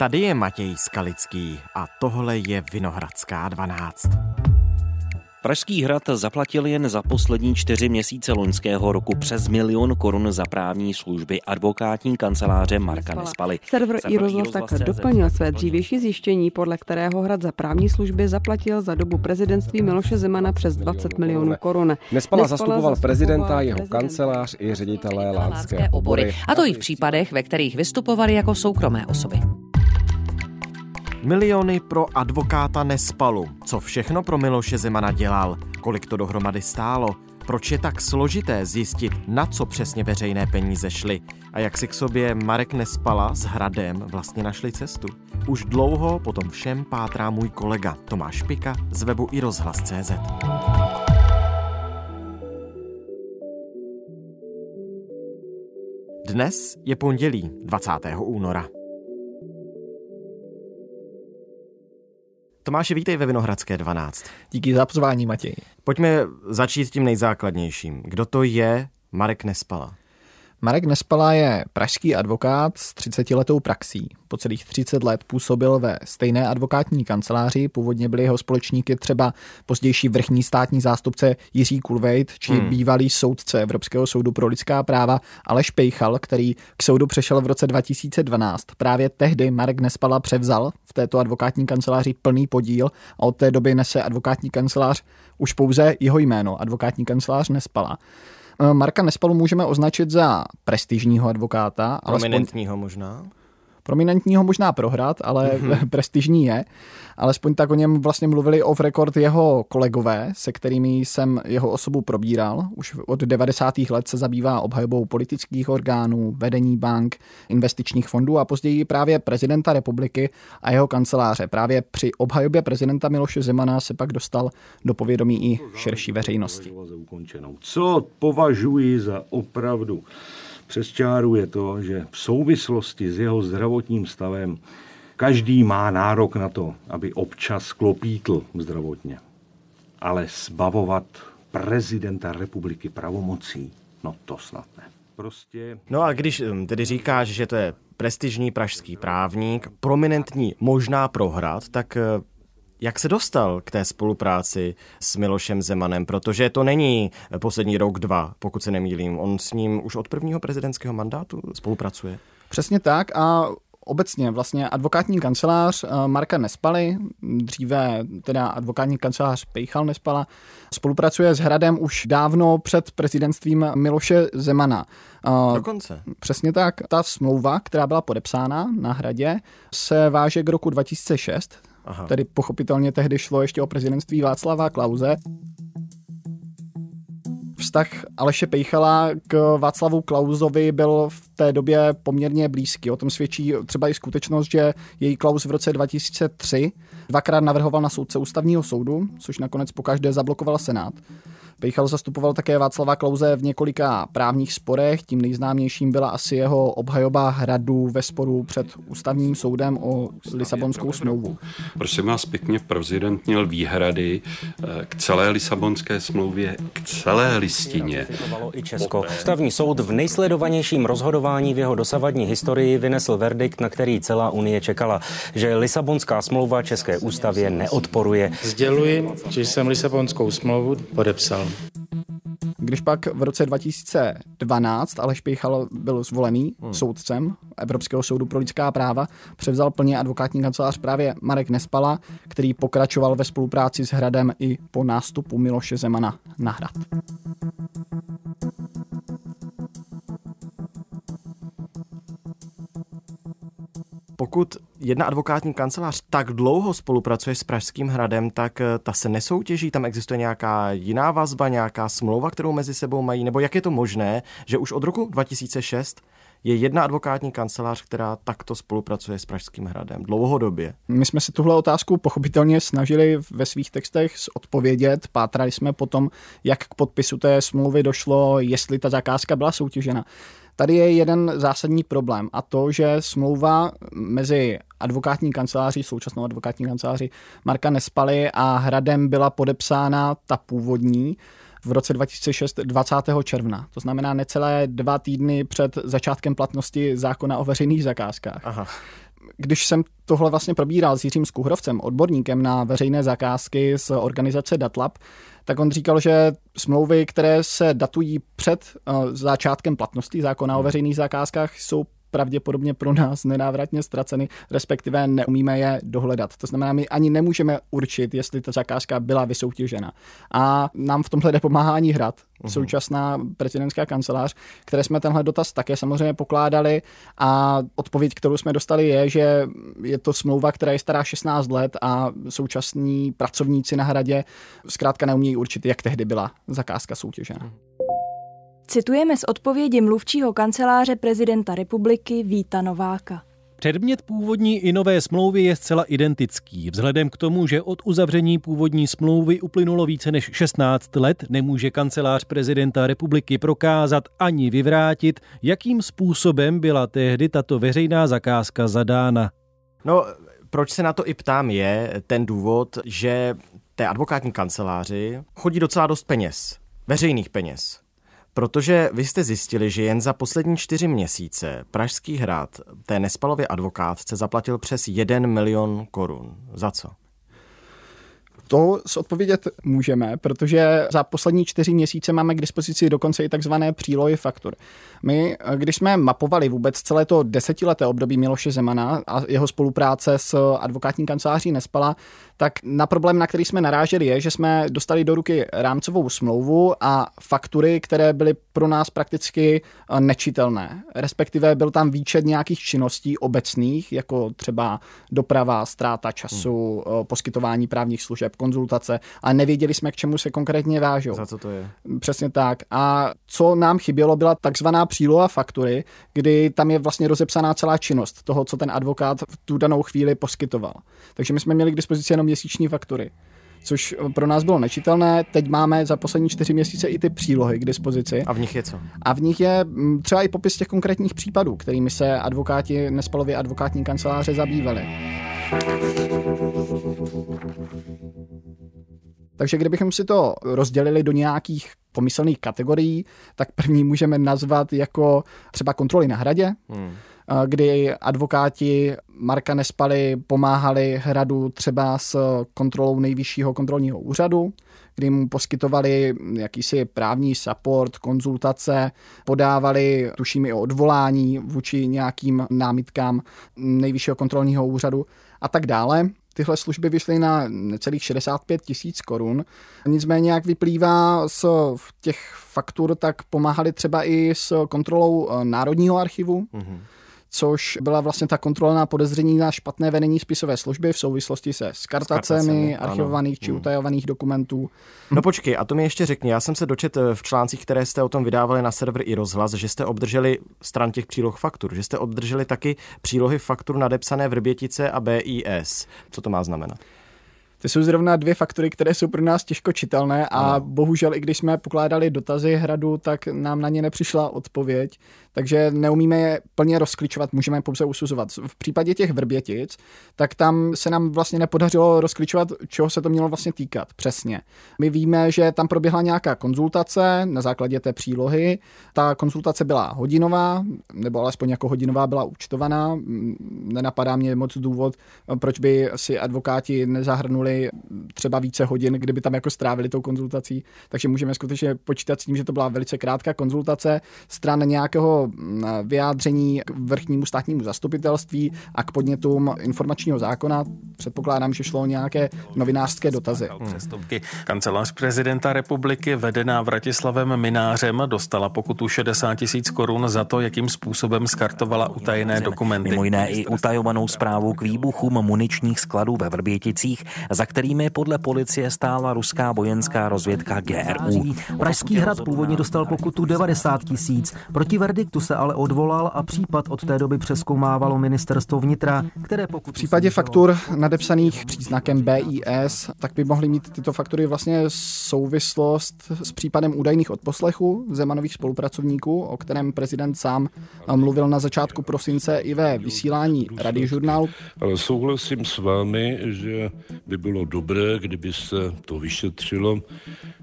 Tady je Matěj Skalický a tohle je Vinohradská 12. Pražský hrad zaplatil jen za poslední čtyři měsíce loňského roku přes milion korun za právní služby advokátní kanceláře Marka Nespaly. Server i rozhlas tak doplnil své dřívější zjištění, podle kterého hrad za právní služby zaplatil za dobu prezidentství Miloše Zemana přes 20 milionů korun. Nespala zastupoval prezidenta, jeho kancelář i ředitelé lánské obory. A to i v případech, ve kterých vystupovali jako soukromé osoby. Miliony pro advokáta Nespalu. Co všechno pro Miloše Zemana dělal? Kolik to dohromady stálo? Proč je tak složité zjistit, na co přesně veřejné peníze šly? A jak si k sobě Marek Nespala s Hradem vlastně našli cestu? Už dlouho potom všem pátrá můj kolega Tomáš Pika z webu i rozhlas.cz. Dnes je pondělí 20. února. Tomáši, vítej ve Vinohradské 12. Díky za pozvání, Matěj. Pojďme začít tím nejzákladnějším. Kdo to je Marek Nespala? Marek Nespala je pražský advokát s 30 letou praxí. Po celých 30 let působil ve stejné advokátní kanceláři, původně byli jeho společníky třeba pozdější vrchní státní zástupce Jiří Kulvejt či hmm. bývalý soudce Evropského soudu pro lidská práva Aleš Pejchal, který k soudu přešel v roce 2012. Právě tehdy Marek Nespala převzal v této advokátní kanceláři plný podíl a od té doby nese advokátní kancelář už pouze jeho jméno, advokátní kancelář Nespala. Marka Nespalu můžeme označit za prestižního advokáta. Prominentního možná? Prominentního možná prohrát, ale mm-hmm. prestižní je. Alespoň tak o něm vlastně mluvili off record jeho kolegové, se kterými jsem jeho osobu probíral. Už od 90. let se zabývá obhajobou politických orgánů, vedení bank, investičních fondů a později právě prezidenta republiky a jeho kanceláře. Právě při obhajobě prezidenta Miloše Zemana se pak dostal do povědomí i širší veřejnosti. Co považuji za opravdu přes čáru je to, že v souvislosti s jeho zdravotním stavem každý má nárok na to, aby občas klopítl zdravotně. Ale zbavovat prezidenta republiky pravomocí, no to snad ne. Prostě... No a když tedy říkáš, že to je prestižní pražský právník, prominentní možná prohrát, tak jak se dostal k té spolupráci s Milošem Zemanem, protože to není poslední rok, dva, pokud se nemýlím. On s ním už od prvního prezidentského mandátu spolupracuje. Přesně tak a obecně vlastně advokátní kancelář eh, Marka Nespaly, dříve teda advokátní kancelář Pejchal Nespala, spolupracuje s Hradem už dávno před prezidentstvím Miloše Zemana. Eh, Dokonce. Přesně tak. Ta smlouva, která byla podepsána na Hradě, se váže k roku 2006, Aha. Tedy pochopitelně tehdy šlo ještě o prezidentství Václava Klauze. Vztah Aleše Pejchala k Václavu Klauzovi byl v té době poměrně blízký. O tom svědčí třeba i skutečnost, že její Klaus v roce 2003 dvakrát navrhoval na soudce ústavního soudu, což nakonec pokaždé zablokoval Senát. Pejchal zastupoval také Václava Klauze v několika právních sporech. Tím nejznámějším byla asi jeho obhajoba hradu ve sporu před ústavním soudem o Lisabonskou smlouvu. Prosím vás pěkně, prezident měl výhrady eh, k celé Lisabonské smlouvě, k celé listině. I Česko. Ústavní soud v nejsledovanějším rozhodování v jeho dosavadní historii vynesl verdikt, na který celá Unie čekala, že Lisabonská smlouva České ústavě neodporuje. Sděluji, že jsem Lisabonskou smlouvu podepsal. Když pak v roce 2012 Aleš Pejchal byl zvolený hmm. soudcem Evropského soudu pro lidská práva, převzal plně advokátní kancelář právě Marek Nespala, který pokračoval ve spolupráci s Hradem i po nástupu Miloše Zemana na hrad. pokud jedna advokátní kancelář tak dlouho spolupracuje s Pražským hradem, tak eh, ta se nesoutěží, tam existuje nějaká jiná vazba, nějaká smlouva, kterou mezi sebou mají, nebo jak je to možné, že už od roku 2006 je jedna advokátní kancelář, která takto spolupracuje s Pražským hradem dlouhodobě. My jsme se tuhle otázku pochopitelně snažili ve svých textech odpovědět. Pátrali jsme potom, jak k podpisu té smlouvy došlo, jestli ta zakázka byla soutěžena. Tady je jeden zásadní problém a to, že smlouva mezi advokátní kanceláří, současnou advokátní kanceláří Marka Nespaly a Hradem byla podepsána ta původní v roce 2006 20. června. To znamená necelé dva týdny před začátkem platnosti zákona o veřejných zakázkách. Aha. když jsem tohle vlastně probíral s Jiřím Skuhrovcem, odborníkem na veřejné zakázky z organizace Datlab, tak on říkal, že smlouvy, které se datují před uh, začátkem platnosti zákona o veřejných zakázkách, jsou pravděpodobně pro nás nenávratně ztraceny, respektive neumíme je dohledat. To znamená, my ani nemůžeme určit, jestli ta zakázka byla vysoutěžena. A nám v tomhle jde pomáhání hrad, uhum. současná prezidentská kancelář, které jsme tenhle dotaz také samozřejmě pokládali a odpověď, kterou jsme dostali, je, že je to smlouva, která je stará 16 let a současní pracovníci na hradě zkrátka neumí určit, jak tehdy byla zakázka soutěžena. Citujeme z odpovědi mluvčího kanceláře prezidenta republiky Víta Nováka. Předmět původní i nové smlouvy je zcela identický. Vzhledem k tomu, že od uzavření původní smlouvy uplynulo více než 16 let, nemůže kancelář prezidenta republiky prokázat ani vyvrátit, jakým způsobem byla tehdy tato veřejná zakázka zadána. No, proč se na to i ptám, je ten důvod, že té advokátní kanceláři chodí docela dost peněz, veřejných peněz. Protože vy jste zjistili, že jen za poslední čtyři měsíce Pražský hrad té Nespalově advokátce zaplatil přes 1 milion korun. Za co? To odpovědět můžeme, protože za poslední čtyři měsíce máme k dispozici dokonce i takzvané přílohy faktur. My, když jsme mapovali vůbec celé to desetileté období Miloše Zemana a jeho spolupráce s advokátní kanceláří Nespala, tak na problém, na který jsme naráželi, je, že jsme dostali do ruky rámcovou smlouvu a faktury, které byly pro nás prakticky eh, nečitelné. Respektive byl tam výčet nějakých činností obecných, jako třeba doprava, ztráta času, hmm. poskytování právních služeb, konzultace, ale nevěděli jsme, k čemu se konkrétně vážou. Za co to je? Přesně tak. A co nám chybělo, byla takzvaná příloha faktury, kdy tam je vlastně rozepsaná celá činnost toho, co ten advokát v tu danou chvíli poskytoval. Takže my jsme měli k dispozici jenom měsíční faktury což pro nás bylo nečitelné. Teď máme za poslední čtyři měsíce i ty přílohy k dispozici. A v nich je co? A v nich je mm, třeba i popis těch konkrétních případů, kterými se advokáti Nespalově advokátní kanceláře zabývali. Takže kdybychom si to rozdělili do nějakých pomyslných kategorií, tak první můžeme nazvat jako třeba kontroly na hradě, hmm. Kdy advokáti Marka Nespaly pomáhali hradu třeba s kontrolou nejvyššího kontrolního úřadu, kdy mu poskytovali jakýsi právní support, konzultace, podávali tuším i odvolání vůči nějakým námitkám nejvyššího kontrolního úřadu a tak dále tyhle služby vyšly na necelých 65 tisíc korun. Nicméně, jak vyplývá z těch faktur, tak pomáhali třeba i s kontrolou eh, Národního archivu. Mm-hmm což byla vlastně ta kontrola na podezření na špatné vedení spisové služby v souvislosti se skartacemi archivovaných ano. či hmm. utajovaných dokumentů. No počkej, a to mi ještě řekni, já jsem se dočet eh, v článcích, které jste o tom vydávali na server i rozhlas, že jste obdrželi stran těch příloh faktur, že jste obdrželi taky přílohy faktur nadepsané v Rbětice a BIS. Co to má znamenat? To jsou zrovna dvě faktory, které jsou pro nás těžko čitelné a no. bohužel, i když jsme pokládali dotazy hradu, tak nám na ně nepřišla odpověď takže neumíme je plně rozklíčovat, můžeme je pouze usuzovat. V případě těch vrbětic, tak tam se nám vlastně nepodařilo rozklíčovat, čeho se to mělo vlastně týkat přesně. My víme, že tam proběhla nějaká konzultace na základě té přílohy. Ta konzultace byla hodinová, nebo alespoň jako hodinová byla účtovaná. Nenapadá mě moc důvod, proč by si advokáti nezahrnuli třeba více hodin, kdyby tam jako strávili tou konzultací. Takže můžeme skutečně počítat s tím, že to byla velice krátká konzultace stran nějakého vyjádření k vrchnímu státnímu zastupitelství a k podnětům informačního zákona. Předpokládám, že šlo o nějaké novinářské dotazy. Přestupky. Kancelář prezidenta republiky vedená Vratislavem Minářem dostala pokutu 60 tisíc korun za to, jakým způsobem skartovala utajené dokumenty. Mimo jiné i utajovanou zprávu k výbuchům muničních skladů ve Vrběticích, za kterými podle policie stála ruská vojenská rozvědka GRU. Pražský hrad původně dostal pokutu 90 tisíc. Proti verdikt verdiktu se ale odvolal a případ od té doby přeskoumávalo ministerstvo vnitra, které pokud... V případě faktur nadepsaných příznakem BIS, tak by mohly mít tyto faktury vlastně souvislost s případem údajných odposlechu Zemanových spolupracovníků, o kterém prezident sám mluvil na začátku prosince i ve vysílání radiožurnálu. Ale souhlasím s vámi, že by bylo dobré, kdyby se to vyšetřilo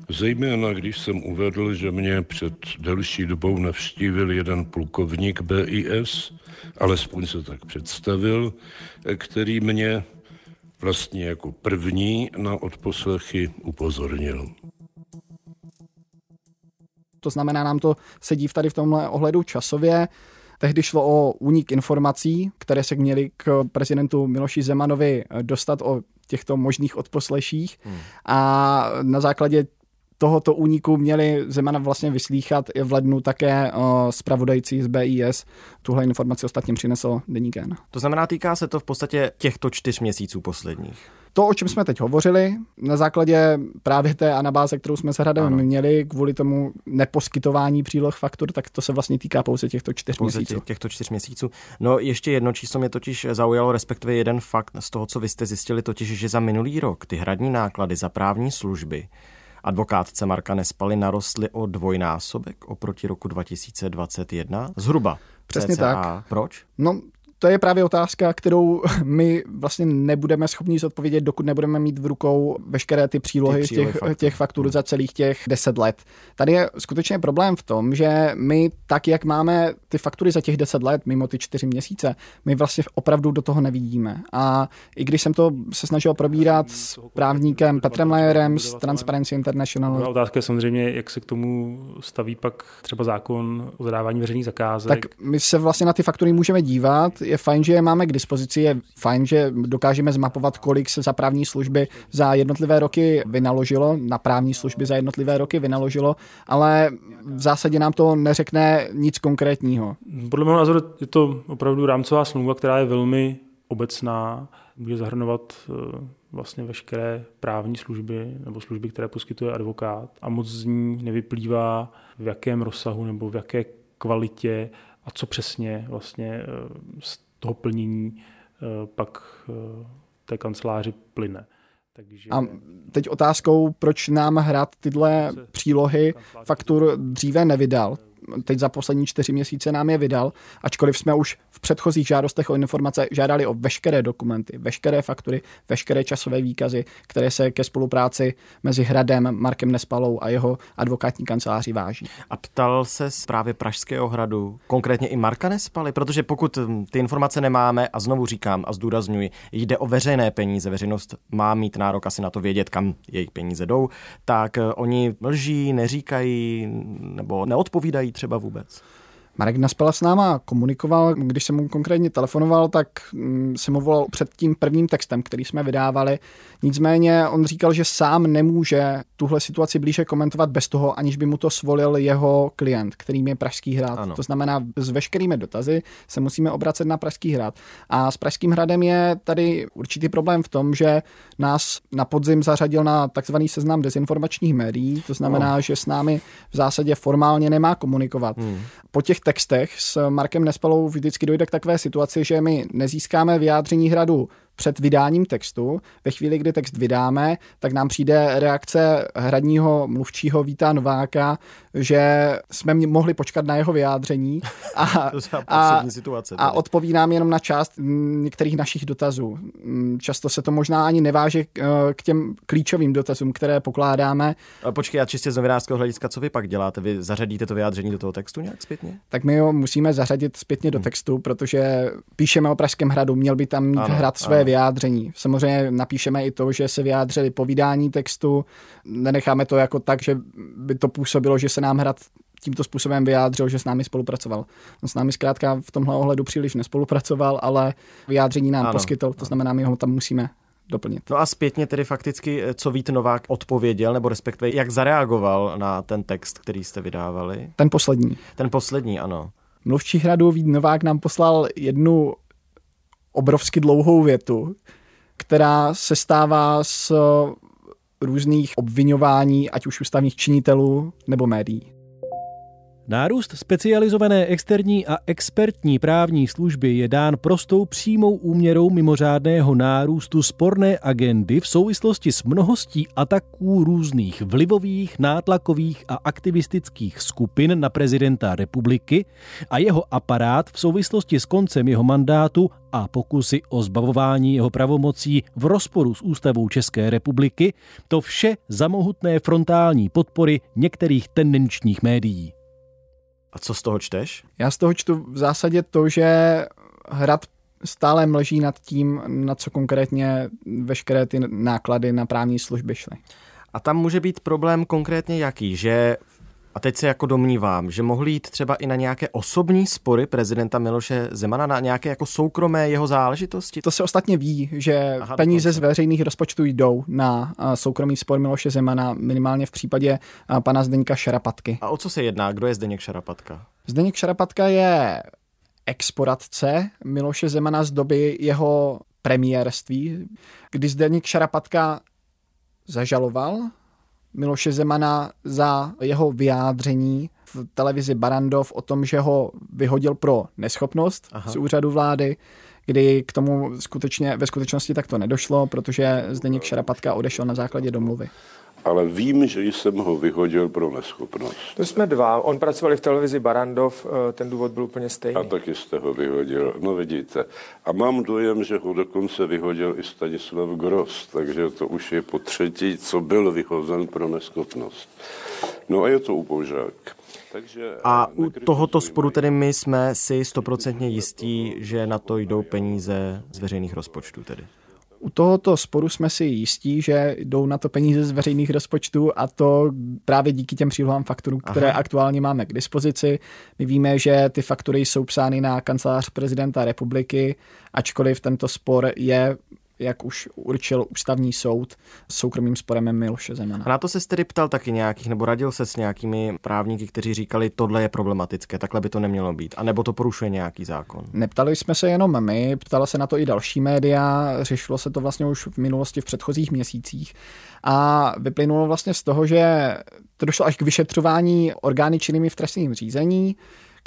Zejména když jsem uvedl, že mě před delší dobou navštívil jeden plukovník BIS, alespoň se tak představil, který mě vlastně jako první na odposlechy upozornil. To znamená, nám to sedí v tady v tomhle ohledu časově. Tehdy šlo o únik informací, které se měly k prezidentu Miloši Zemanovi dostat o těchto možných odposleších hmm. a na základě tohoto úniku měli Zemana vlastně vyslíchat i v lednu také zpravodajcí z BIS. Tuhle informaci ostatně přinesl Deník To znamená, týká se to v podstatě těchto čtyř měsíců posledních. To, o čem jsme teď hovořili, na základě právě té anabáze, kterou jsme s Hradem ano. měli kvůli tomu neposkytování příloh faktur, tak to se vlastně týká pouze těchto čtyř pouze měsíců. těchto čtyř měsíců. No ještě jedno číslo mě totiž zaujalo, respektive jeden fakt z toho, co vy jste zjistili, totiž, že za minulý rok ty hradní náklady za právní služby advokátce Marka Nespaly narostly o dvojnásobek oproti roku 2021. Zhruba. Přesně CCA. tak. Proč? No, to je právě otázka, kterou my vlastně nebudeme schopni zodpovědět, dokud nebudeme mít v rukou veškeré ty přílohy, ty přílohy těch, faktur. těch faktur hmm. za celých těch deset let. Tady je skutečně problém v tom, že my tak, jak máme ty faktury za těch deset let, mimo ty čtyři měsíce, my vlastně opravdu do toho nevidíme. A i když jsem to se snažil probírat s právníkem Petrem Lajerem z Transparency International. Druhá otázka je samozřejmě, jak se k tomu staví pak třeba zákon o zadávání veřejných zakázek. Tak my se vlastně na ty faktury můžeme dívat, je fajn, že je máme k dispozici, je fajn, že dokážeme zmapovat, kolik se za právní služby za jednotlivé roky vynaložilo, na právní služby za jednotlivé roky vynaložilo, ale v zásadě nám to neřekne nic konkrétního. Podle mého názoru je to opravdu rámcová smlouva, která je velmi obecná, může zahrnovat eh, vlastně veškeré právní služby nebo služby, které poskytuje advokát a moc z ní nevyplývá, v jakém rozsahu nebo v jaké kvalitě a co přesně vlastně eh, z toho plnění eh, pak eh, té kanceláři plyne. Takže... A teď otázkou, proč nám hrát tyhle přílohy faktur dříve nevydal, teď za poslední čtyři měsíce nám je vydal, ačkoliv jsme už v předchozích žádostech o informace žádali o veškeré dokumenty, veškeré faktury, veškeré časové výkazy, které se ke spolupráci mezi Hradem, Markem Nespalou a jeho advokátní kanceláří váží. A ptal se právě Pražského hradu, konkrétně i Marka Nespaly, protože pokud ty informace nemáme, a znovu říkám a zdůrazňuji, jde o veřejné peníze, veřejnost má mít nárok asi na to vědět, kam jejich peníze jdou, tak eh, oni lží, neříkají nebo neodpovídají třeba vůbec? Marek Naspela s náma komunikoval, když jsem mu konkrétně telefonoval, tak mm, jsem mu volal před tím prvním textem, který jsme vydávali. Nicméně on říkal, že sám nemůže tuhle situaci blíže komentovat bez toho, aniž by mu to svolil jeho klient, kterým je Pražský hrad. Ano. To znamená, s veškerými dotazy se musíme obracet na Pražský hrad. A s Pražským hradem je tady určitý problém v tom, že nás na podzim zařadil na takzvaný seznam dezinformačních médií, to znamená, oh. že s námi v zásadě formálně nemá komunikovat. Hmm. Po těch textech s Markem Nespalou vždycky dojde k takové situaci, že my nezískáme vyjádření hradu před vydáním textu. Ve chvíli, kdy text vydáme, tak nám přijde reakce hradního mluvčího Víta Nováka, že jsme mohli počkat na jeho vyjádření a, a, situace, a odpoví nám jenom na část některých našich dotazů. Často se to možná ani neváže k, k těm klíčovým dotazům, které pokládáme. A počkej, a čistě z novinářského hlediska, co vy pak děláte? Vy zařadíte to vyjádření do toho textu nějak zpětně? Tak my ho musíme zařadit zpětně do hmm. textu, protože píšeme o Pražském hradu, měl by tam mít ano, hrad své ano vyjádření. Samozřejmě napíšeme i to, že se vyjádřili po vydání textu, nenecháme to jako tak, že by to působilo, že se nám hrad tímto způsobem vyjádřil, že s námi spolupracoval. On s námi zkrátka v tomhle ohledu příliš nespolupracoval, ale vyjádření nám ano, poskytl, to znamená, my ho tam musíme doplnit. No a zpětně tedy fakticky, co Vít Novák odpověděl, nebo respektive jak zareagoval na ten text, který jste vydávali? Ten poslední. Ten poslední, ano. Mluvčí hradu Vít Novák nám poslal jednu obrovsky dlouhou větu, která se stává z různých obvinování, ať už ústavních činitelů nebo médií. Nárůst specializované externí a expertní právní služby je dán prostou přímou úměrou mimořádného nárůstu sporné agendy v souvislosti s mnohostí ataků různých vlivových, nátlakových a aktivistických skupin na prezidenta republiky a jeho aparát v souvislosti s koncem jeho mandátu a pokusy o zbavování jeho pravomocí v rozporu s ústavou České republiky, to vše za mohutné frontální podpory některých tendenčních médií. A co z toho čteš? Já z toho čtu v zásadě to, že hrad stále mlží nad tím, na co konkrétně veškeré ty náklady na právní služby šly. A tam může být problém konkrétně jaký, že a teď se jako domnívám, že mohli jít třeba i na nějaké osobní spory prezidenta Miloše Zemana, na nějaké jako soukromé jeho záležitosti? To se ostatně ví, že Aha, peníze z veřejných rozpočtů jdou na soukromý spor Miloše Zemana, minimálně v případě pana Zdeňka Šarapatky. A o co se jedná? Kdo je Zdeněk Šarapatka? Zdeněk Šarapatka je exporadce Miloše Zemana z doby jeho premiérství, kdy Zdeněk Šarapatka zažaloval Miloše Zemana za jeho vyjádření v televizi Barandov o tom, že ho vyhodil pro neschopnost Aha. z úřadu vlády, kdy k tomu skutečně, ve skutečnosti tak to nedošlo, protože Zdeněk Šarapatka odešel na základě domluvy ale vím, že jsem ho vyhodil pro neschopnost. To jsme dva. On pracoval v televizi Barandov, eh, ten důvod byl úplně stejný. A taky jste ho vyhodil. No vidíte. A mám dojem, že ho dokonce vyhodil i Stanislav Gross, takže to už je po třetí, co byl vyhozen pro neschopnost. No a je to upoužák. Takže a u tohoto sporu tedy my jsme si stoprocentně jistí, že na to jdou peníze z veřejných rozpočtů tedy. U tohoto sporu jsme si jistí, že jdou na to peníze z veřejných rozpočtů a to právě díky těm přílohám fakturů, které Aha. aktuálně máme k dispozici. My víme, že ty faktury jsou psány na kancelář prezidenta republiky, ačkoliv tento spor je jak už určil ústavní soud s soukromým sporem Miloše Zemana. A na to se tedy ptal taky nějakých, nebo radil se s nějakými právníky, kteří říkali, tohle je problematické, takhle by to nemělo být, a nebo to porušuje nějaký zákon? Neptali jsme se jenom my, ptala se na to i další média, řešilo se to vlastně už v minulosti v předchozích měsících a vyplynulo vlastně z toho, že to došlo až k vyšetřování orgány činnými v trestním řízení,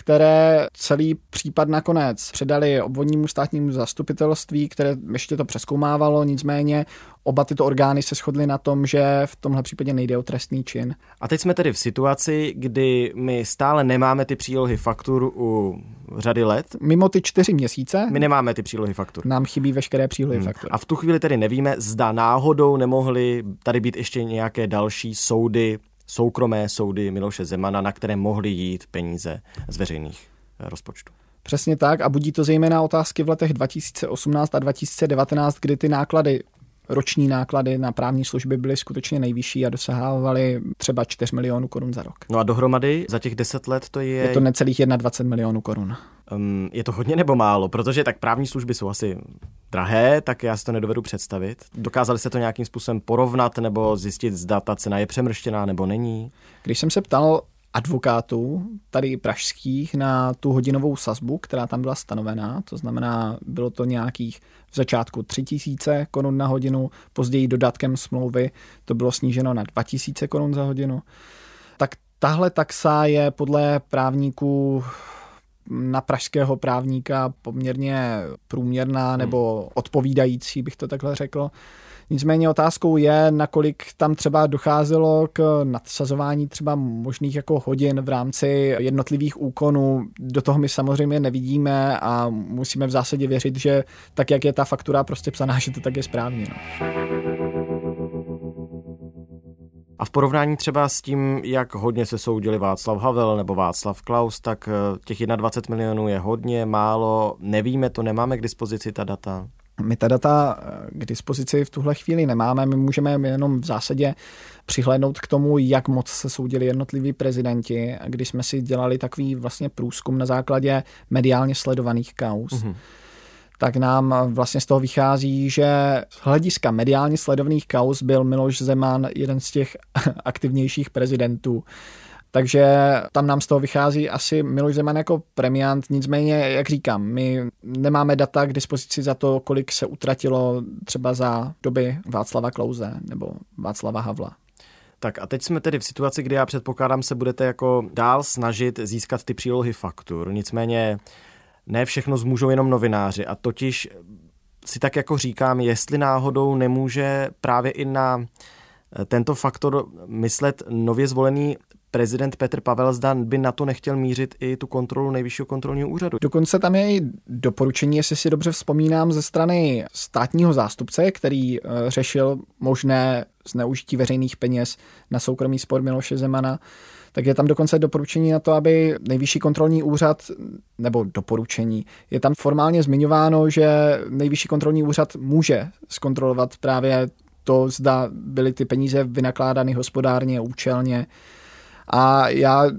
které celý případ nakonec předali obvodnímu státnímu zastupitelství, které ještě to přeskoumávalo, nicméně oba tyto orgány se shodly na tom, že v tomhle případě nejde o trestný čin. A teď jsme tedy v situaci, kdy my stále nemáme ty přílohy faktur u řady let. Mimo ty čtyři měsíce. My nemáme ty přílohy faktur. Nám chybí veškeré přílohy hmm. faktur. A v tu chvíli tedy nevíme, zda náhodou nemohly tady být ještě nějaké další soudy soukromé soudy Miloše Zemana, na které mohly jít peníze z veřejných eh, rozpočtů. Přesně tak a budí to zejména otázky v letech 2018 a 2019, kdy ty náklady roční náklady na právní služby byly skutečně nejvyšší a dosahovaly třeba 4 milionů korun za rok. No a dohromady za těch 10 let to je... Je to necelých 21 milionů korun. Um, je to hodně nebo málo? Protože tak právní služby jsou asi drahé, tak já si to nedovedu představit. Dokázali se to nějakým způsobem porovnat nebo zjistit, zda ta cena je přemrštěná nebo není? Když jsem se ptal advokátů, tady pražských, na tu hodinovou sazbu, která tam byla stanovená. To znamená, bylo to nějakých v začátku 3000 korun na hodinu, později dodatkem smlouvy to bylo sníženo na 2000 korun za hodinu. Tak tahle taxa je podle právníků na pražského právníka poměrně průměrná nebo odpovídající, bych to takhle řekl. Nicméně otázkou je, nakolik tam třeba docházelo k nadsazování třeba možných jako hodin v rámci jednotlivých úkonů. Do toho my samozřejmě nevidíme a musíme v zásadě věřit, že tak, jak je ta faktura prostě psaná, že to tak je správně. No. A v porovnání třeba s tím, jak hodně se soudili Václav Havel nebo Václav Klaus, tak eh, těch 21 milionů je hodně, málo, nevíme to, nemáme k dispozici ta data. My ta data eh, k dispozici v tuhle chvíli nemáme, my můžeme jenom v zásadě přihlédnout k tomu, jak moc se soudili jednotliví prezidenti, když jsme si dělali takový vlastně průzkum na základě mediálně sledovaných kauz. Mm-hmm tak nám vlastně z toho vychází, že z hlediska mediálně sledovaných kauz byl Miloš Zeman jeden z těch aktivnějších prezidentů. Takže tam nám z toho vychází asi Miloš Zeman jako premiant, nicméně, jak říkám, my nemáme data k dispozici za to, kolik se utratilo třeba za doby Václava Klauze nebo Václava Havla. Tak a teď jsme tedy v situaci, kdy já předpokládám, se budete jako dál snažit získat ty přílohy faktur. Nicméně ne všechno zmůžou jenom novináři a totiž si tak jako říkám, jestli náhodou nemůže právě i na eh, tento faktor myslet nově zvolený prezident Petr Pavel zda by na to nechtěl mířit i tu kontrolu nejvyššího kontrolního úřadu. Dokonce tam je i doporučení, jestli si dobře vzpomínám, ze strany státního zástupce, který eh, řešil možné zneužití veřejných peněz na soukromý spor Miloše Zemana, tak je tam dokonce doporučení na to, aby nejvyšší kontrolní úřad, nebo doporučení, je tam formálně zmiňováno, že nejvyšší kontrolní úřad může zkontrolovat právě to, zda byly ty peníze vynakládány hospodárně, účelně. A já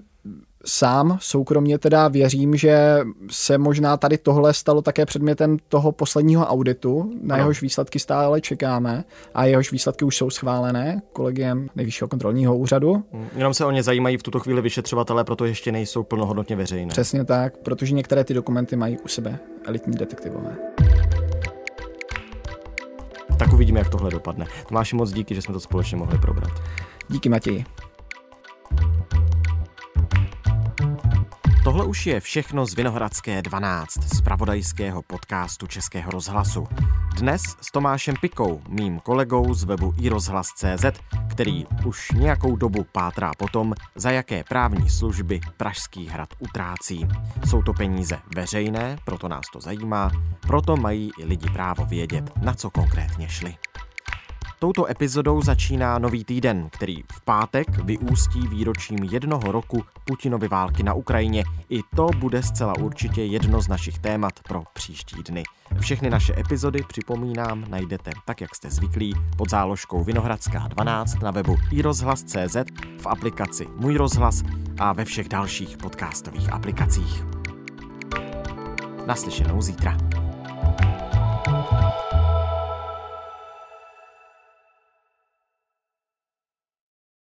sám soukromně teda věřím, že se možná tady tohle stalo také předmětem toho posledního auditu, na ano. jehož výsledky stále čekáme a jehož výsledky už jsou schválené kolegiem nejvyššího kontrolního úřadu. Hmm, jenom se o ně zajímají v tuto chvíli vyšetřovatelé, proto ještě nejsou plnohodnotně veřejné. Přesně tak, protože některé ty dokumenty mají u sebe elitní detektivové. Tak uvidíme, jak tohle dopadne. Tomáši, moc díky, že jsme to společně mohli probrat. Díky Matěji. Tohle už je všechno z Vinohradské 12, z pravodajského podcastu Českého rozhlasu. Dnes s Tomášem Pikou, mým kolegou z webu iRozhlas.cz, který už nějakou dobu pátrá po tom, za jaké právní služby Pražský hrad utrácí. Jsou to peníze veřejné, proto nás to zajímá, proto mají i lidi právo vědět, na co konkrétně šli. Touto epizodou začíná nový týden, který v pátek vyústí výročím jednoho roku Putinovy války na Ukrajině. I to bude zcela určitě jedno z našich témat pro příští dny. Všechny naše epizody, připomínám, najdete tak, jak jste zvyklí, pod záložkou Vinohradská 12 na webu iRozhlas.cz, v aplikaci Můj rozhlas a ve všech dalších podcastových aplikacích. Naslyšenou zítra.